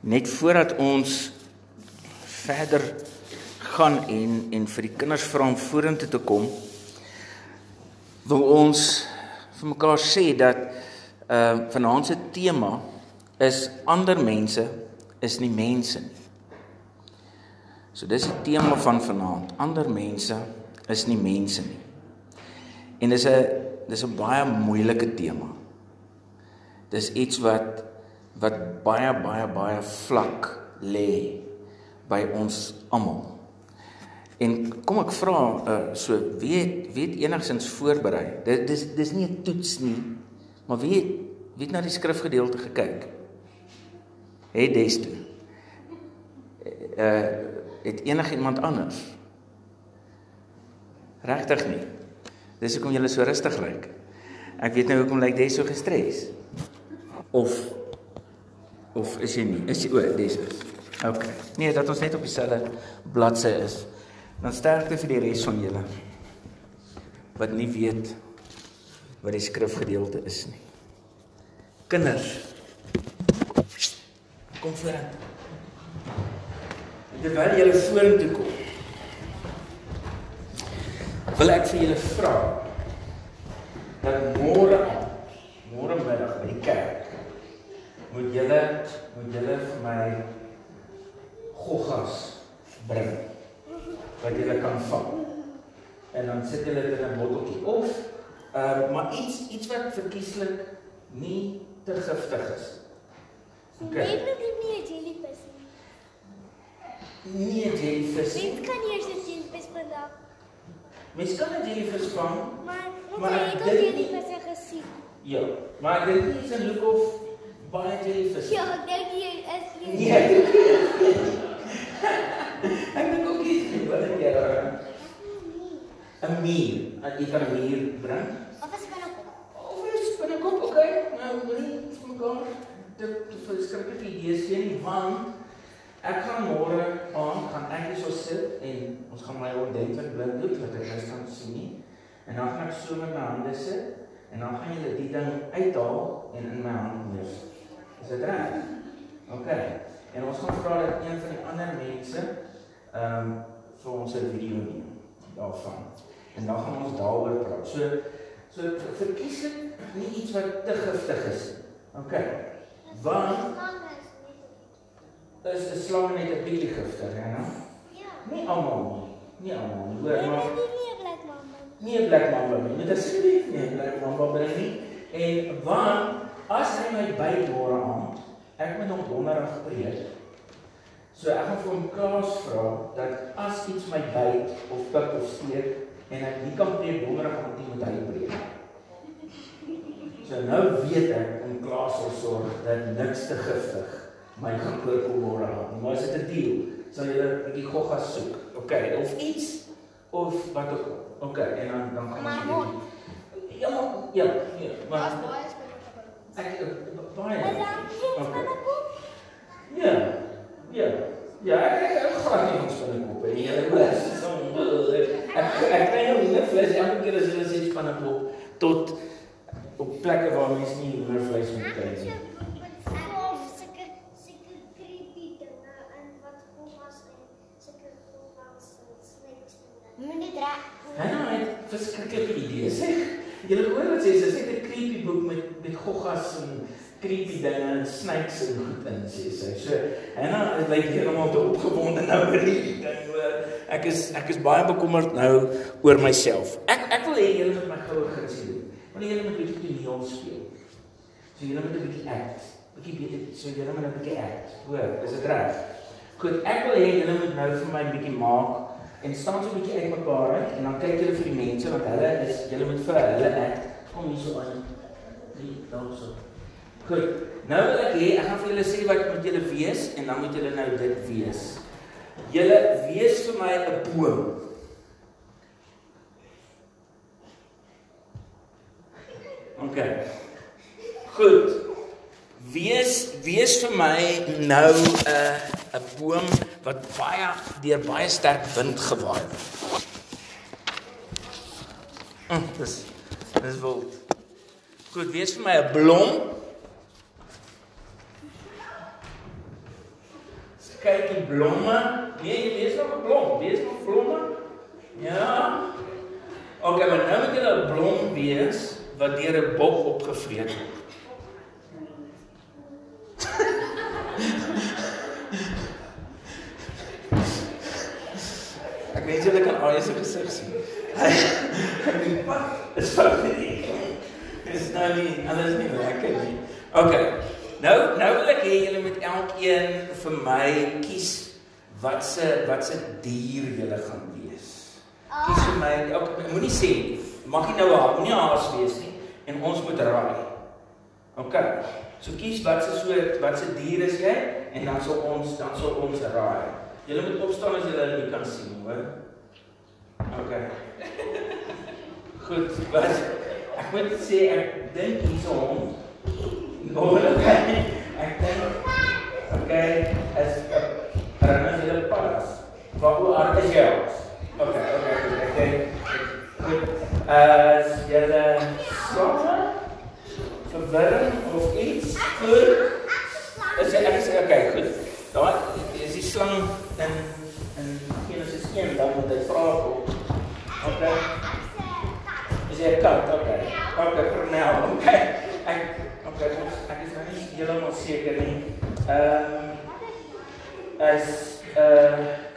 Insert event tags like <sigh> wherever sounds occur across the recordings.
Net voordat ons verder gaan en en vir die kinders vra om vorentoe te kom, wil ons vir mekaar sê dat ehm uh, vanaand se tema is ander mense is nie mense nie. So dis die tema van vanaand. Ander mense is nie mense nie. En dis 'n dis 'n baie moeilike tema. Dis iets wat wat baie baie baie vlak lê by ons almal. En kom ek vra uh, so weet weet enigsins voorberei. Dit dis dis nie 'n toets nie, maar wie wie het na die skrifgedeelte gekyk? Het des toe. Uh het enigiemand anders? Regtig nie. Dis hoekom jy so rustig lyk. Ek weet nou hoekom lyk jy so gestres. Of of is jy nie? Is jy o, dis is. OK. Nee, dat ons net op dieselfde bladsy is. Dan sterkte vir die res van julle wat nie weet wat die skrifgedeelte is nie. Kinders. Kom vorentoe. Terwyl julle vorentoe kom. Wil ek vir julle vra dat môre môre middag by die kerk moet julle moet julle vir my goggas bring wat julle kan vang. En dan sit julle dit in 'n botteltjie of ehm uh, maar iets iets wat verkieslik nie te giftig is. OK. Ek wil nie 'n jellyfish nie. Nie jellyfish nie. Mens kan eers 'n jellyfish vandag. Mens kan 'n jellyfish vang. Maar maar ek het jellyfish gesien. Ja, maar dit is 'n look of baie jellyfish. Ja, ek dink jy is nie. <laughs> Nee. Ek dink ook nie wat ek hier aan. 'n Mier, jy kan 'n mier bring. Of 'n spinnekop. Of 'n spinnekop, okay. Nou, moenie vir mekaar dit verskriklike idees sien nie, want ek gaan môre aan gaan ek hier so sit en ons gaan my ordentlik blind doen wat ek nou staan sien nie. En dan gaan ek so met my hande sit en dan gaan jy die ding uithaal en in my hand neer. Is dit reg? Okay. En ons gaan vra dat een van die ander mense ehm um, vir ons 'n video neem daarvan. En dan gaan ons daaroor praat. So so verkies ek nie iets wat te giftig is nie. OK. Want is 'n slang net 'n bietjie giftig, hè, nou? Ja. Nie almal nie. Nie almal nie. Hoor maar. Nie 'n black mamba. Nie 'n black mamba nie. Dit is nie nie 'n black mamba bring nie. En want as hy my byt môre aand Ek moet hom donderdag preek. So ek gaan vir hom kaas vra dat as iets my byt of pik of steek en ek nie kan preek donderdag om dit met hy preek. So nou weet ek om Klaas sal sorg dat niks te giftig my gaan oorkom môre aan. Maar as dit 'n deal, sal jy 'n bietjie gogga soek. OK, of iets of wat ook al. OK, en dan dan gaan ons Maar Ja, ja, ja. Maar Ek baie. Ja. Ja. Ja, ek ek gaan nie ons van die kop hê. Jy weet, so ek ek kry nou nie vleis elke keer as jy sê van 'n kop tot op plekke waar mense nie meer vleis moet kry nie. Moenie dra. Ja, hy het verskriklike idees. Jy hoor wat sê, sy sê 'n creepy boek met met goggas en creepy dinge en snakes en goed in sê sy. So en dan is like heeltemal te opgewonde nou oor hierdie ding hoor. Ek is ek is baie bekommerd nou oor myself. Ek ek wil hê julle moet my goue gunsie doen. Want julle moet bietjie toneel speel. So julle moet 'n bietjie act. Bietjie bietjie so julle moet 'n bietjie act. Hoor, is dit reg? Goed, ek wil hê julle moet nou vir my 'n bietjie maak en staan so 'n bietjie uitmekaar uit en dan kyk julle vir die mense wat hulle is, julle moet vir hulle ek kom hier so aan. Nee, dan so. Goed. Nou wil ek hê ek gaan vir julle sê wat moet julle wees en dan moet julle nou dit wees. Julle wees vir my 'n boom. OK. Goed. Wees wees vir my nou 'n uh, 'n boom wat baie deur baie sterk wind gewaai word. Mm, dis dis wild. Goed, wees vir my 'n blom. Kyk die blomme. Nee, jy lees nog 'n blom. Lees nog blomme. Ja. Okay, maar nou moet jy 'n blom wees wat deur 'n bok opgevreet word. <laughs> Ek weet julle kan al sy gesig sien. Dit <laughs> is fout. Dit is nou nie, alles nie lekker nie. Okay. Nou nou wil ek hê julle moet elkeen vir my kies wat se wat se dier julle gaan wees. Kies vir my. Okay, moenie sê mag nie nou haar nie haas wees nie en ons moet raai. Okay. So kies wat se soort wat se dier is jy en dan sal ons dan sal ons raai. Julle moet opstaan as julle nie kan sien, hoor. Okay. Goed, wat ek moet sê ek dink hierso hom. Oh, okay. Ek dink okay, as Rana julle pas. Wat hoe hard is jy? Okay, okay, okay. Goed. As julle swanger verwirring of iets goed. Is ek sê okay, goed. Daar is die slang in in Genesis 1 dan moet hy vra kom. Okay. Is jy kat? Okay. Okay, vir nou. Okay. Ek ons ek is nou nie heeltemal seker nie. Ehm um, as uh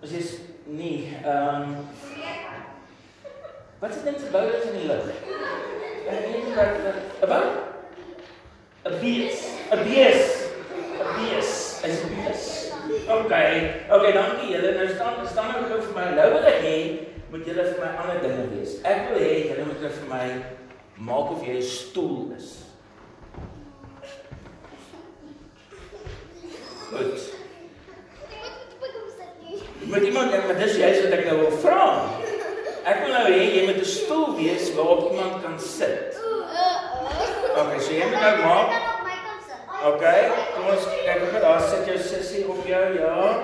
Is jy nie ehm um, Wat is dit se bou is in die lug? Ek weet nie wat 'n wat? 'n Bees. 'n Bees. 'n Bees. Is 'n bees. Okay. Okay, dankie julle. Nou staan staan nou gou vir my. Nou wil ek hê moet julle vir my ander dinge wees. Ek wil hê julle moet vir my maak of jy 'n stoel is. Goed. Moet iemand net, maar dis juist wat ek nou wil vra. Ek wil nou hê jy moet 'n stoel wees waarop iemand kan sit. Okay, so jy moet nou maak. Okay, kom ons kyk of daar sit jou sussie op jou, ja.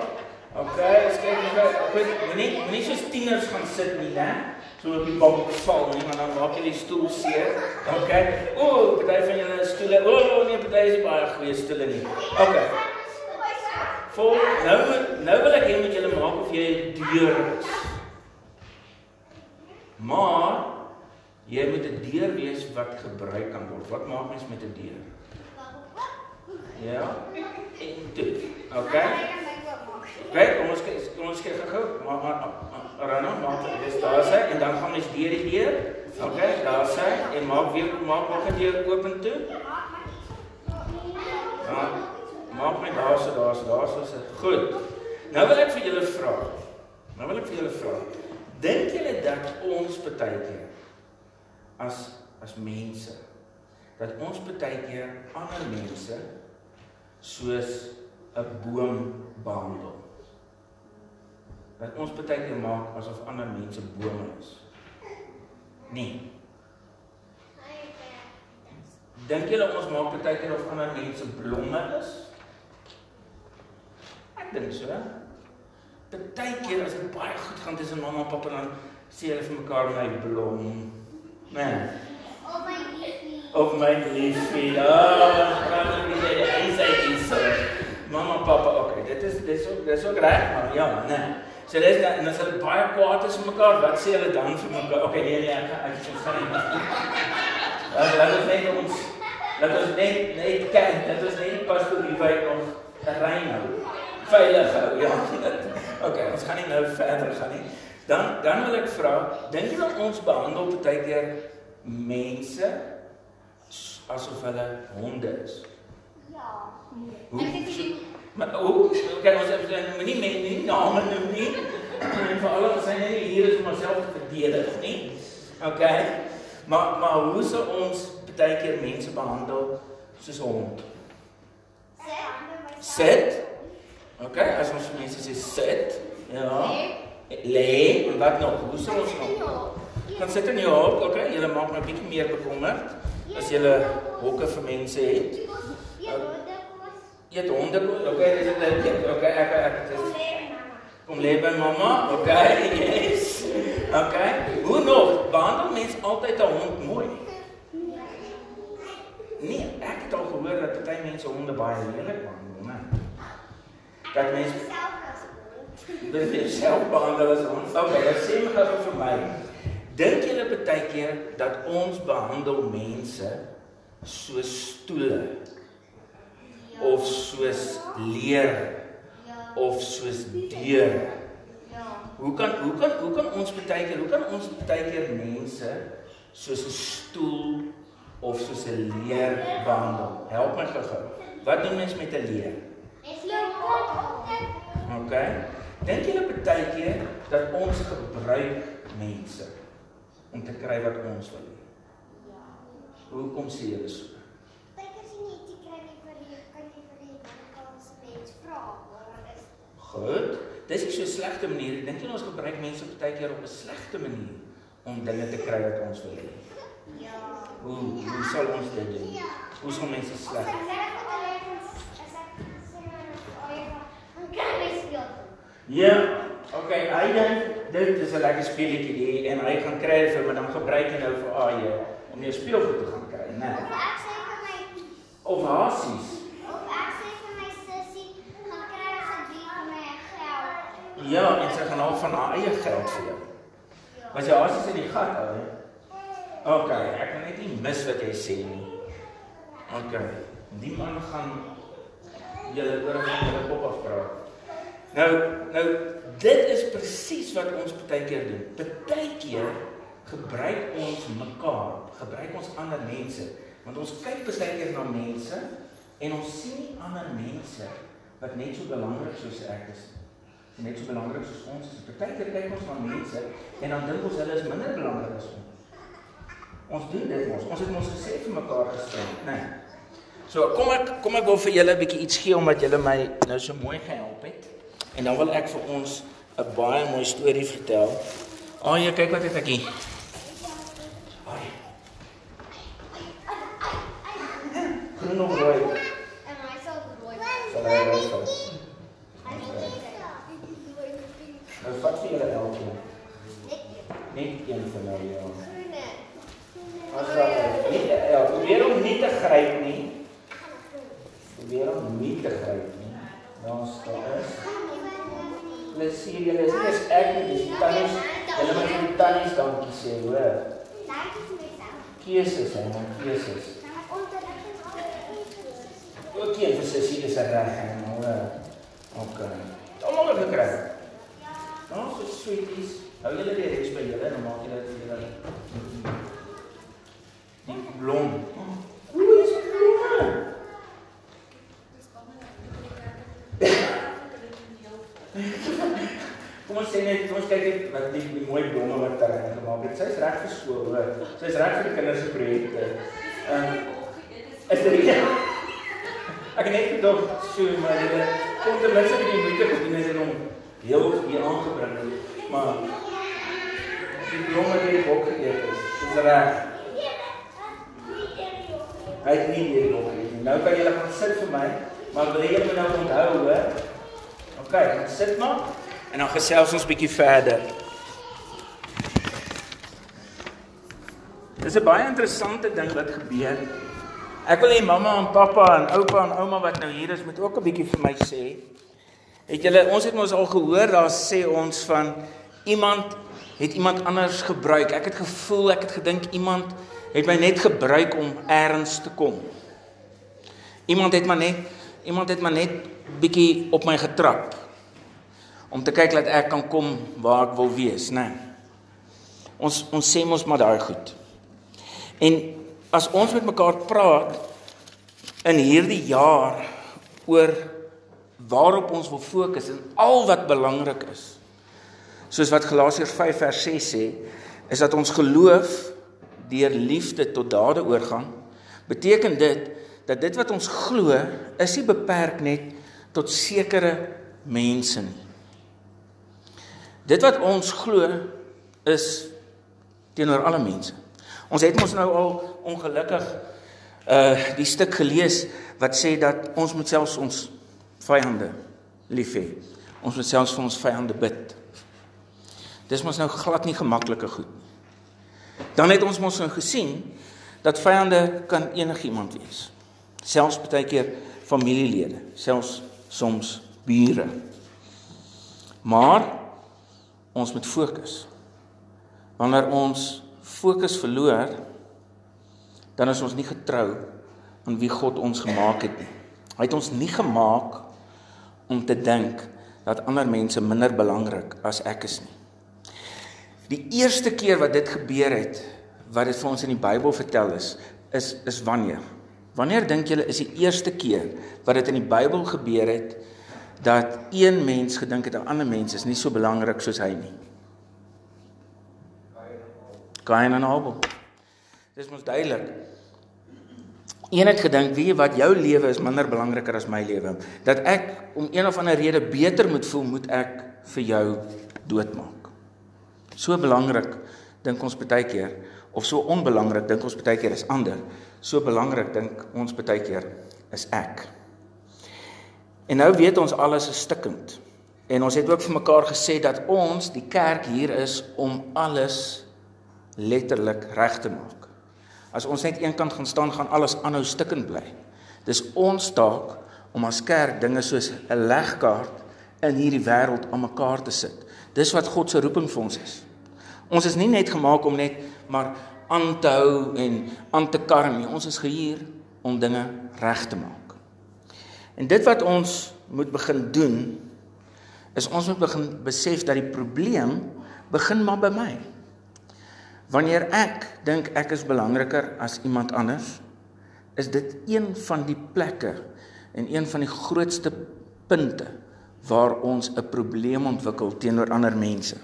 Okay, ek kyk of goed, moenie moenie soos tieners gaan sit nie, né? So op die bank val nie, maar dan maak jy die stoel seer. Okay. Ooh, party van julle stoele. Ooh, nee, party is nie baie goeie stoele nie. Okay. Vol nou nou wil ek hê moet julle maak of jy deur is. Maar jy moet 'n deur wees wat gebruik kan word. Wat maak mens met 'n deur? Ja. En dit. Okay. Kyk, kom ons kyk, ons kyk gou. Maar maar Rana, maak dit daar sê en dan gaan ons deur die deur. Okay, daar sê en maak weer maak maak die deur oop en toe. Ja. Maak my daar so daar so daar sit. Goed. Nou wil ek vir julle vra. Nou wil ek vir julle vra. Dink julle dat ons baie keer as as mense dat ons baie keer ander mense soos 'n boom behandel? Dat ons baie keer maak asof ander mense bome is. Nee. Dink julle ons maak baie keer of ander mense blomme is? Ek dink so. Partykeer as dit baie goed gaan tussen mamma en pappa dan sê hulle vir mekaar my blom. Nee. Oh my liefie. Of my liefie. Ah, praat nie is hy is so. Mamma pappa, okay. Dit is dit is ook dit is ook reg maar ja, nee. So dis dan en as hulle baie kwaad is vir mekaar, wat sê hulle dan vir mekaar? Okay, nee nee, ek gaan ek gaan nie. Dan laat ons net ons laat ons net net kyk, dat ons net pas toe die wijk nog rein hou. Veilig hou. Ja. Okay, ons gaan nie nou verder gaan nie. Dan dan wil ek vra, dink jy dat ons behandel baie keer mense asof hulle honde is? Ja. Hoe? Maar hoe? Kyk ons het dan nie meer nie name noem is om onsself te verdedig nie. Okay. Maar maar hoe sou ons baie keer mense behandel soos 'n hond? Sit. Okay, as ons mense sê sit, ja. Lê, en wat nog? Hoe sou ons nog? Kan sit in jou hok, okay? Julle maak my bietjie meer bekommerd as julle hokke vir mense het. Eet honde, okay, dis dit. Okay, ek ek dis Kom lê by mamma. Okay, yes. <laughs> Okay. Hoe nog? Behandel mens altyd 'n hond mooi? Nee, ek het al gehoor dat party mense honde baie lelik behandel, né? dat mens Self as hond. wil vir jouself behandel as 'n hond. Okay, dan sê my gou vir my. Dink julle baie keer dat ons behandel mense soos stoele of soos leer. Of soos deure? Ja. Hoe kan hoe kan hoe kan ons baie keer hoe kan ons baie keer mense soos 'n stoel of soos 'n leer behandel? Help my gou-gou. Wat doen mens met 'n leer? Okay. Dink julle baie keer dat ons gebruik mense om te kry wat ons wil hê? Ja. Hoekom sê julle so? Kyk as jy nie iets kry nie vir die kan jy vir die kans mens vra. Waar is Goed. Dis nie so 'n slegte manier. Dink jy ons gebruik mense baie keer op 'n slegte manier om dinge te kry wat ons wil hê? Ja. Hoe hoe sal ons dit doen? Hoe sal mense As sleg? ek reg het hulle as ek sê maar oh ja, dan kan jy speel. Ja. Okay, hy dink dit is 'n lekker speletjie die en hy gaan kry dit vir my dan gebruik hy nou vir AJ om jou speelgoed te gaan kry, né? Of ek sê vir my Of hasies. of ek sê vir my sussie, gaan kry asseblief vir my geld. Ja, en sy gaan al van haar eie geld vir jou. Was jy hasies in die gat al? Okay, ek kan net nie mis wat jy sê nie. Okay. Die man gaan julle oor van julle kop af praat. Nou, nou dit is presies wat ons baie keer doen. Baie keer gebruik ons mekaar, gebruik ons ander mense, want ons kyk baie keer na mense en ons sien nie ander mense wat net so belangrik soos ek is. nie. Net so belangrik soos ons is. Baie keer kyk ons na mense en dan dink ons hulle is minder belangrik as ons. Ons doen dit mos. Ons het mos gesê vir mekaar gestem, né? Nee. So kom ek kom ek wil vir julle 'n bietjie iets gee omdat julle my nou so mooi gehelp het. En dan wil ek vir ons 'n baie mooi storie vertel. Ag, jy kyk wat het ek hier. Ai. Groen of rooi? En hy sal rooi. Sal hy rooi val? Hy sal rooi. Nou vat vir julle elkeen. Net een. Net een vir nou ja. As jy nie ja, probeer om nie te gryp nie. Probeer om nie te gryp nie. Dan staan is. Plesier julle is nie as ek dis die tannies. Julle moet vir die tannies dankie sê, hoor. Keuses, hè, man, keuses. Dan onderrig is Ook een vir sussie is reg, hoor. OK. Almal het gekry. Sweeties. Hou julle die res by julle en dan maak julle dit vir julle. Die blom. Ooh, dis blomme. Kom ons sê net, kom ons kyk net wat die, die mooi blomme wat daar in gemaak het. Sy's reg vir skool, hoor. Sy's reg vir die kinders se projekte. Ehm um, is dit? <laughs> Ek net gedog, so maar dit kom ten minste 'n bietjie moeite gedoen het hom heel hier aangebring het. Maar die blomme wat hy ook geëet het, is reg. Hy het nie hierdie bok geëet nie. Nou kan julle gaan sit vir my, maar wil julle nou onthou, hoor. OK, gaan sit maar en dan gesels ons bietjie verder. Dis 'n baie interessante ding wat gebeur. Ek wil hê mamma en pappa en oupa en ouma wat nou hier is moet ook 'n bietjie vir my sê. Het julle ons het mos al gehoor daar sê ons van iemand het iemand anders gebruik. Ek het gevoel, ek het gedink iemand het my net gebruik om eers te kom. Iemand het maar net iemand het maar net bietjie op my getrap om te kyk dat ek kan kom waar ek wil wees, né? Nee. Ons ons sê mos maar daai goed. En as ons met mekaar praat in hierdie jaar oor waarop ons wil fokus en al wat belangrik is. Soos wat Galasiërs 5 vers 6 sê, is dat ons geloof deur liefde tot dade oorgaan. Beteken dit dat dit wat ons glo is nie beperk net tot sekere mense nie. Dit wat ons glo is teenoor alle mense. Ons het mos nou al ongelukkig uh die stuk gelees wat sê dat ons moet selfs ons vyande lief hê. Ons moet selfs vir ons vyande bid. Dis mos nou glad nie gemaklike goed nie. Dan het ons mos nou gesien dat vyande kan enigiemand wees. Selfs baie keer familielede, selfs soms bure. Maar ons moet fokus. Wanneer ons fokus verloor, dan is ons nie getrou aan wie God ons gemaak het nie. Hy het ons nie gemaak om te dink dat ander mense minder belangrik as ek is nie. Die eerste keer wat dit gebeur het, wat dit vir ons in die Bybel vertel is, is is wanneer? Wanneer dink julle is die eerste keer wat dit in die Bybel gebeur het dat een mens gedink het 'n ander mens is nie so belangrik soos hy nie? Kain en Abel. Dis mos duidelik. Een het gedink, wie wat jou lewe is minder belangriker as my lewe. Dat ek om een of ander rede beter moet voel, moet ek vir jou doodmaak. So belangrik dink ons baie keer of so onbelangrik dink ons baie keer is ander. So belangrik dink ons baie keer is ek. En nou weet ons alles is stikkend. En ons het ook vir mekaar gesê dat ons die kerk hier is om alles letterlik reg te maak. As ons net eenkant gaan staan, gaan alles aanhou stikkend bly. Dis ons taak om as kerk dinge soos 'n legkaart in hierdie wêreld aan mekaar te sit. Dis wat God se roeping vir ons is. Ons is nie net gemaak om net maar aan te hou en aan te karm nie. Ons is gehuur om dinge reg te maak. En dit wat ons moet begin doen is ons moet begin besef dat die probleem begin maar by my. Wanneer ek dink ek is belangriker as iemand anders, is dit een van die plekke en een van die grootste punte waar ons 'n probleem ontwikkel teenoor ander mense.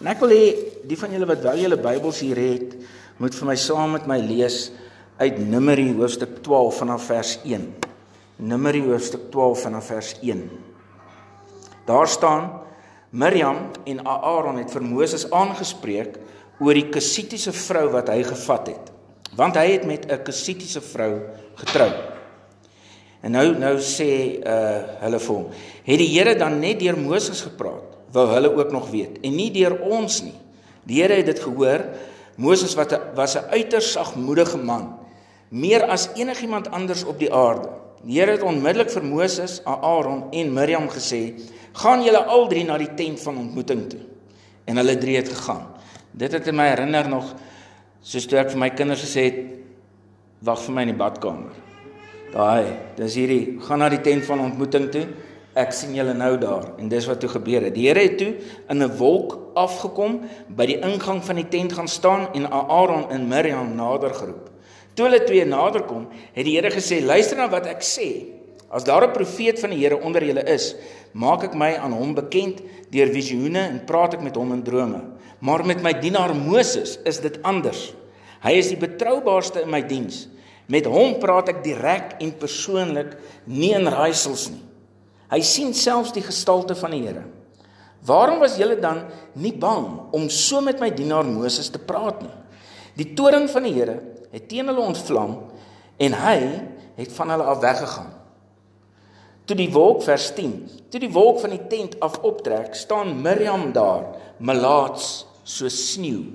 En ek wil hê die van julle wat wel julle Bybels hier het, moet vir my saam met my lees uit Numeri hoofstuk 12 vanaf vers 1. Numeri hoofstuk 12 vanaf vers 1. Daar staan Miriam en Aaron het vir Moses aangespreek oor die Kusitiese vrou wat hy gevat het. Want hy het met 'n Kusitiese vrou getrou. En nou nou sê uh hulle vir hom, het die Here dan net deur Moses gepraat? Wou hulle ook nog weet en nie deur ons nie. Die Here het dit gehoor. Moses wat was 'n uiters sagmoedige man, meer as enigiemand anders op die aarde. Die Here het onmiddellik vir Moses, Aaron en Miriam gesê: "Gaan julle al drie na die tent van ontmoeting toe." En hulle drie het gegaan. Dit het my herinner nog soos toe ek vir my kinders gesê het wag vir my in die badkamer. Daai, dis hierdie gaan na die tent van ontmoeting toe. Ek sien julle nou daar en dis wat toe gebeur het. Die Here het toe in 'n wolk afgekom by die ingang van die tent gaan staan en Aaron en Miriam nader geroep. Toe hulle twee nader kom, het die Here gesê: "Luister na wat ek sê. As daar 'n profeet van die Here onder julle is, maak ek my aan hom bekend deur visioene en praat ek met hom in drome." Maar met my dienaar Moses is dit anders. Hy is die betroubaarste in my diens. Met hom praat ek direk en persoonlik, nie in raaisels nie. Hy sien selfs die gestalte van die Here. Waarom was julle dan nie bang om so met my dienaar Moses te praat nie? Die toring van die Here het teen hulle ontvlam en hy het van hulle af weggegaan. Toe die wolk vers 10, toe die wolk van die tent af optrek, staan Miriam daar, melaats so sneeu.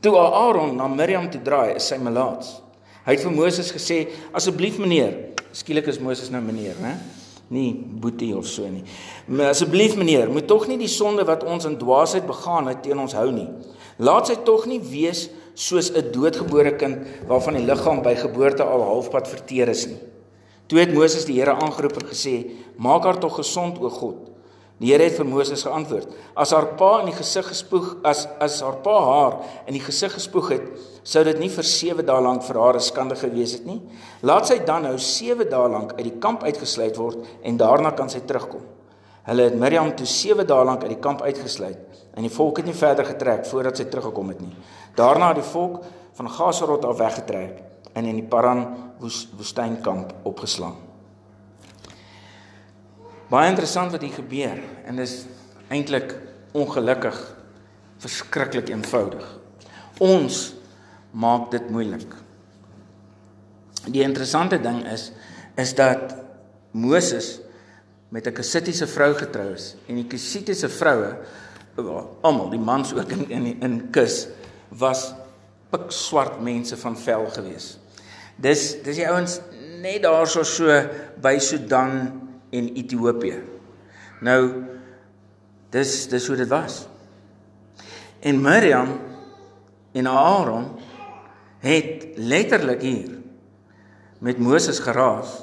Toe Aaron na Miriam toe draai, is sy melaats. Hy het vir Moses gesê: "Asseblief meneer, skielik is Moses nou meneer, né? Nie boetie of so nie. Maar asseblief meneer, moet tog nie die sonde wat ons in dwaasheid begaan het teen ons hou nie. Laat sy tog nie wees soos 'n doodgebore kind waarvan die liggaam by geboorte al halfpad verteer is nie." Toe het Moses die Here aangeroep en gesê: "Maak haar tog gesond, o God." Die Here het vir Moses geantwoord: As haar pa in die gesig gespoeg as as haar pa haar in die gesig gespoeg het, sou dit nie vir 7 dae lank vir haar skande gewees het nie. Laat sy dan nou 7 dae lank uit die kamp uitgesluit word en daarna kan sy terugkom. Hulle het Miriam toe 7 dae lank uit die kamp uitgesluit en die volk het nie verder getrek voordat sy teruggekom het nie. Daarna het die volk van Gaserot af weggetrek en in die Paran woestynkamp opgeslaan. Baie interessant wat hier gebeur en dis eintlik ongelukkig verskriklik eenvoudig. Ons maak dit moeilik. Die interessante ding is is dat Moses met 'n Kusitiese vrou getrou is en die Kusitiese vroue almal die mans ook in in in Kus was pikswart mense van vel gewees. Dis dis die ouens net daarso so by Sudan en Ethiopië. Nou dis dis hoe dit was. En Miriam en Aaron het letterlik hier met Moses geraas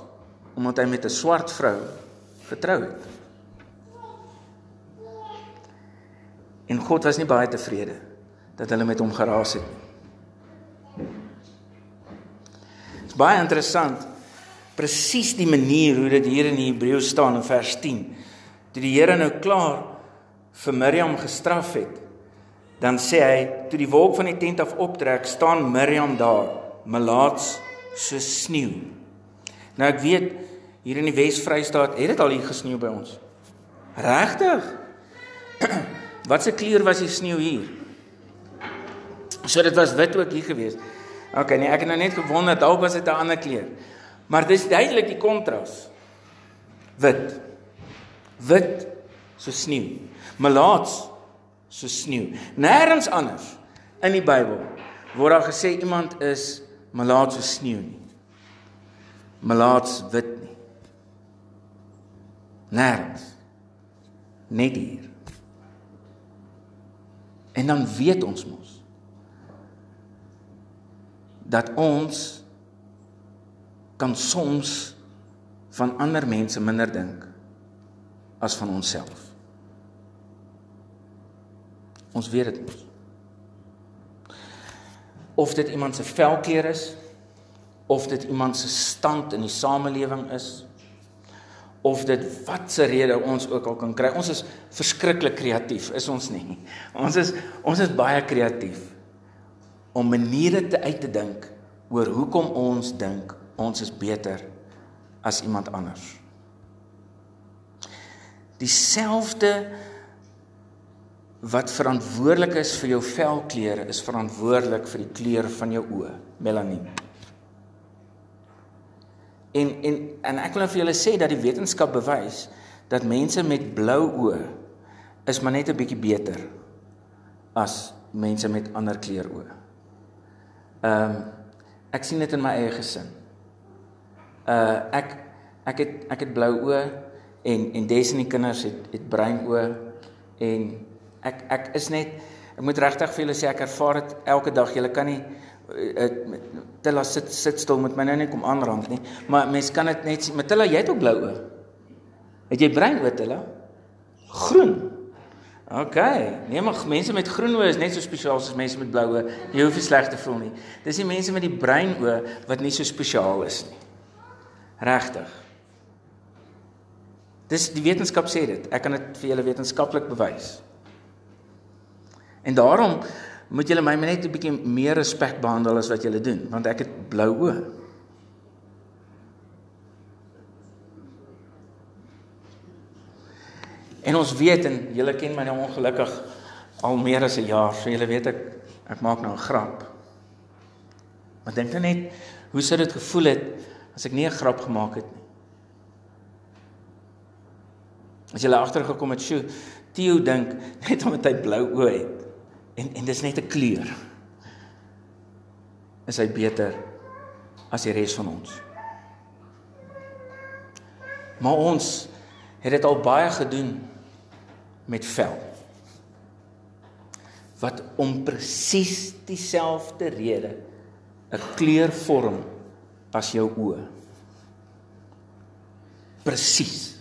omdat hy met 'n swart vrou getrou het. En God was nie baie tevrede dat hulle met hom geraas het nie. Dit is baie interessant presies die manier hoe dit hier in die Hebreëus staan in vers 10. Toe die Here nou klaar vir Miriam gestraf het, dan sê hy toe die wolk van die tent af optrek, staan Miriam daar, melaats so sneeu. Nou ek weet hier in die Wes-Vrystaat het dit al hier gesneeu by ons. Regtig? <clears throat> Wat se kleur was die sneeu hier? So dit was wit ook hier gewees. OK, nee, ek het nou net gewonder dalk was dit 'n ander kleur. Maar dis duidelik die kontras. Wit. Wit so sneeu. Melaats so sneeu. Nêrens anders in die Bybel word daar gesê iemand is melaats so sneeu nie. Melaats wit nie. Nêrens. Net hier. En dan weet ons mos dat ons kan soms van ander mense minder dink as van onsself. Ons weet dit mos. Of dit iemand se velkleur is, of dit iemand se stand in die samelewing is, of dit watse rede ons ook al kan kry. Ons is verskriklik kreatief, is ons nie? Ons is ons is baie kreatief om maniere te uit te dink oor hoekom ons dink ons is beter as iemand anders. Dieselfde wat verantwoordelik is vir jou velkleur is verantwoordelik vir die kleur van jou oë, melanien. En en en ek wil nou vir julle sê dat die wetenskap bewys dat mense met blou oë is maar net 'n bietjie beter as mense met ander kleur oë. Ehm um, ek sien dit in my eie gesin. Uh ek ek het ek het blou oë en en Destiny kinders het het bruin oë en ek ek is net ek moet regtig vir julle sê ek ervaar dit elke dag. Julle kan nie Tella sit sit stil met my nou net kom aanrand nie. Maar mens kan dit net sien. Matilla, jy het ook blou oë. Het jy bruin oë, Tella? Groen. OK. Nee, maar mense met groen oë is net so spesiaal as mense met blou oë. Jy hoef nie sleg te voel nie. Dis die mense met die bruin oë wat nie so spesiaal is nie. Regtig. Dis die wetenskap sê dit. Ek kan dit vir julle wetenskaplik bewys. En daarom moet julle my net 'n bietjie meer respek behandel as wat julle doen, want ek het blou oë. En ons weet en julle ken my nou ongelukkig al meer as 'n jaar, so julle weet ek ek maak nou 'n grap. Maar dink dan net hoe sou dit gevoel het as ek nie 'n grap gemaak het nie. As jy agtergekom het, "Sjoe, Theo dink net omdat hy blou oë het, En en dis net 'n kleur. Is hy beter as die res van ons? Maar ons het dit al baie gedoen met vel. Wat om presies dieselfde rede 'n kleur vorm as jou oë. Presies.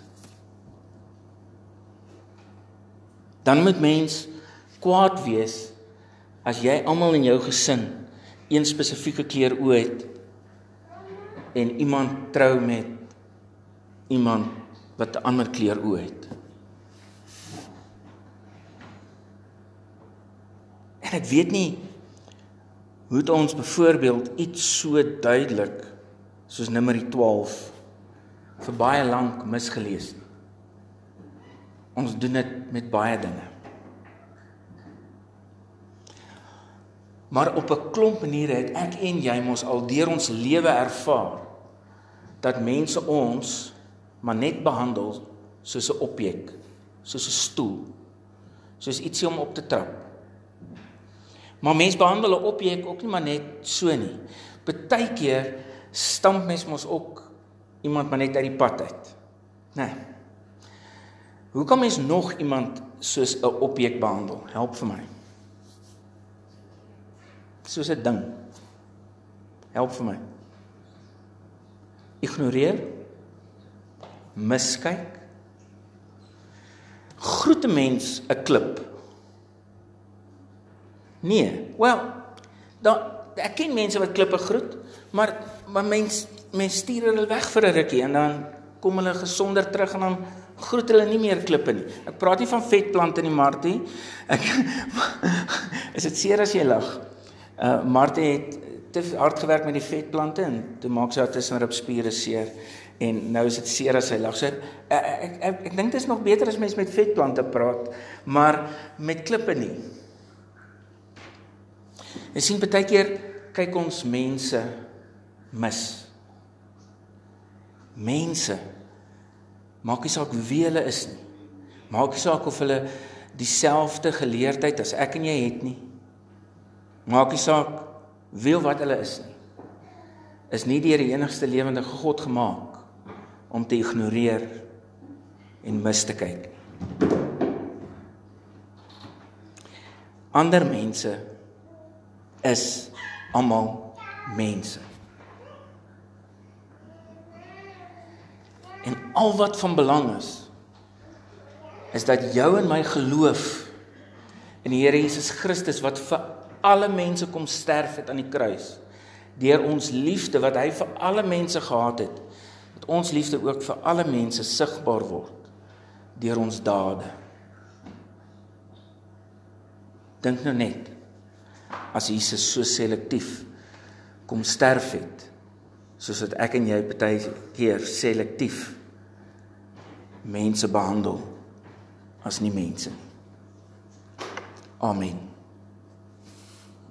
Dan moet mens kwaad wees as jy almal in jou gesin een spesifieke kleur oë het en iemand trou met iemand wat 'n ander kleur oë het. En ek weet nie hoe dit ons byvoorbeeld iets so duidelik soos Numeri 12 vir baie lank misgelees nie. Ons doen dit met baie dinge. Maar op 'n klomp maniere het ek en jy mos al deur ons lewe ervaar dat mense ons maar net behandel soos 'n objek, soos 'n stoel, soos ietsie om op te trap. Maar mense behandel 'n objek ook nie maar net so nie. Partykeer stamp mens mos ook iemand maar net uit die pad uit. Nee. Hoe kan mens nog iemand soos 'n objek behandel? Help vir my. Soos 'n ding. Help vir my. Ignoreer. Miskyk. Groet 'n mens 'n klip. Nee. Wel, dan ek ken mense wat klippe groet, maar maar mens mens stuur hulle weg vir 'n rukkie en dan kom hulle gesonder terug en dan groet hulle nie meer klippe nie. Ek praat nie van vetplante nie, Martie. Ek <laughs> is dit seer as jy lag. Uh Martie het te hard gewerk met die vetplante en toe maak sy haar tussenrib spiere seer en nou is dit seer as hy lag. So ek ek ek, ek, ek dink dit is nog beter as mens met vetplante praat, maar met klippe nie. Jy sien baie keer kyk ons mense mis. Mense maak nie saak wie hulle is nie. Maak nie saak of hulle dieselfde geleerdheid as ek en jy het nie. Maak nie saak wie of wat hulle is nie. Is nie deur die enigste lewende God gemaak om te ignoreer en mis te kyk. Ander mense is almal mense. En al wat van belang is is dat jou en my geloof in die Here Jesus Christus wat vir alle mense kom sterf het aan die kruis deur ons liefde wat hy vir alle mense gehad het dat ons liefde ook vir alle mense sigbaar word deur ons dade dink nou net as Jesus so selektief kom sterf het soos wat ek en jy baie keer selektief mense behandel as nie mense nie. Amen.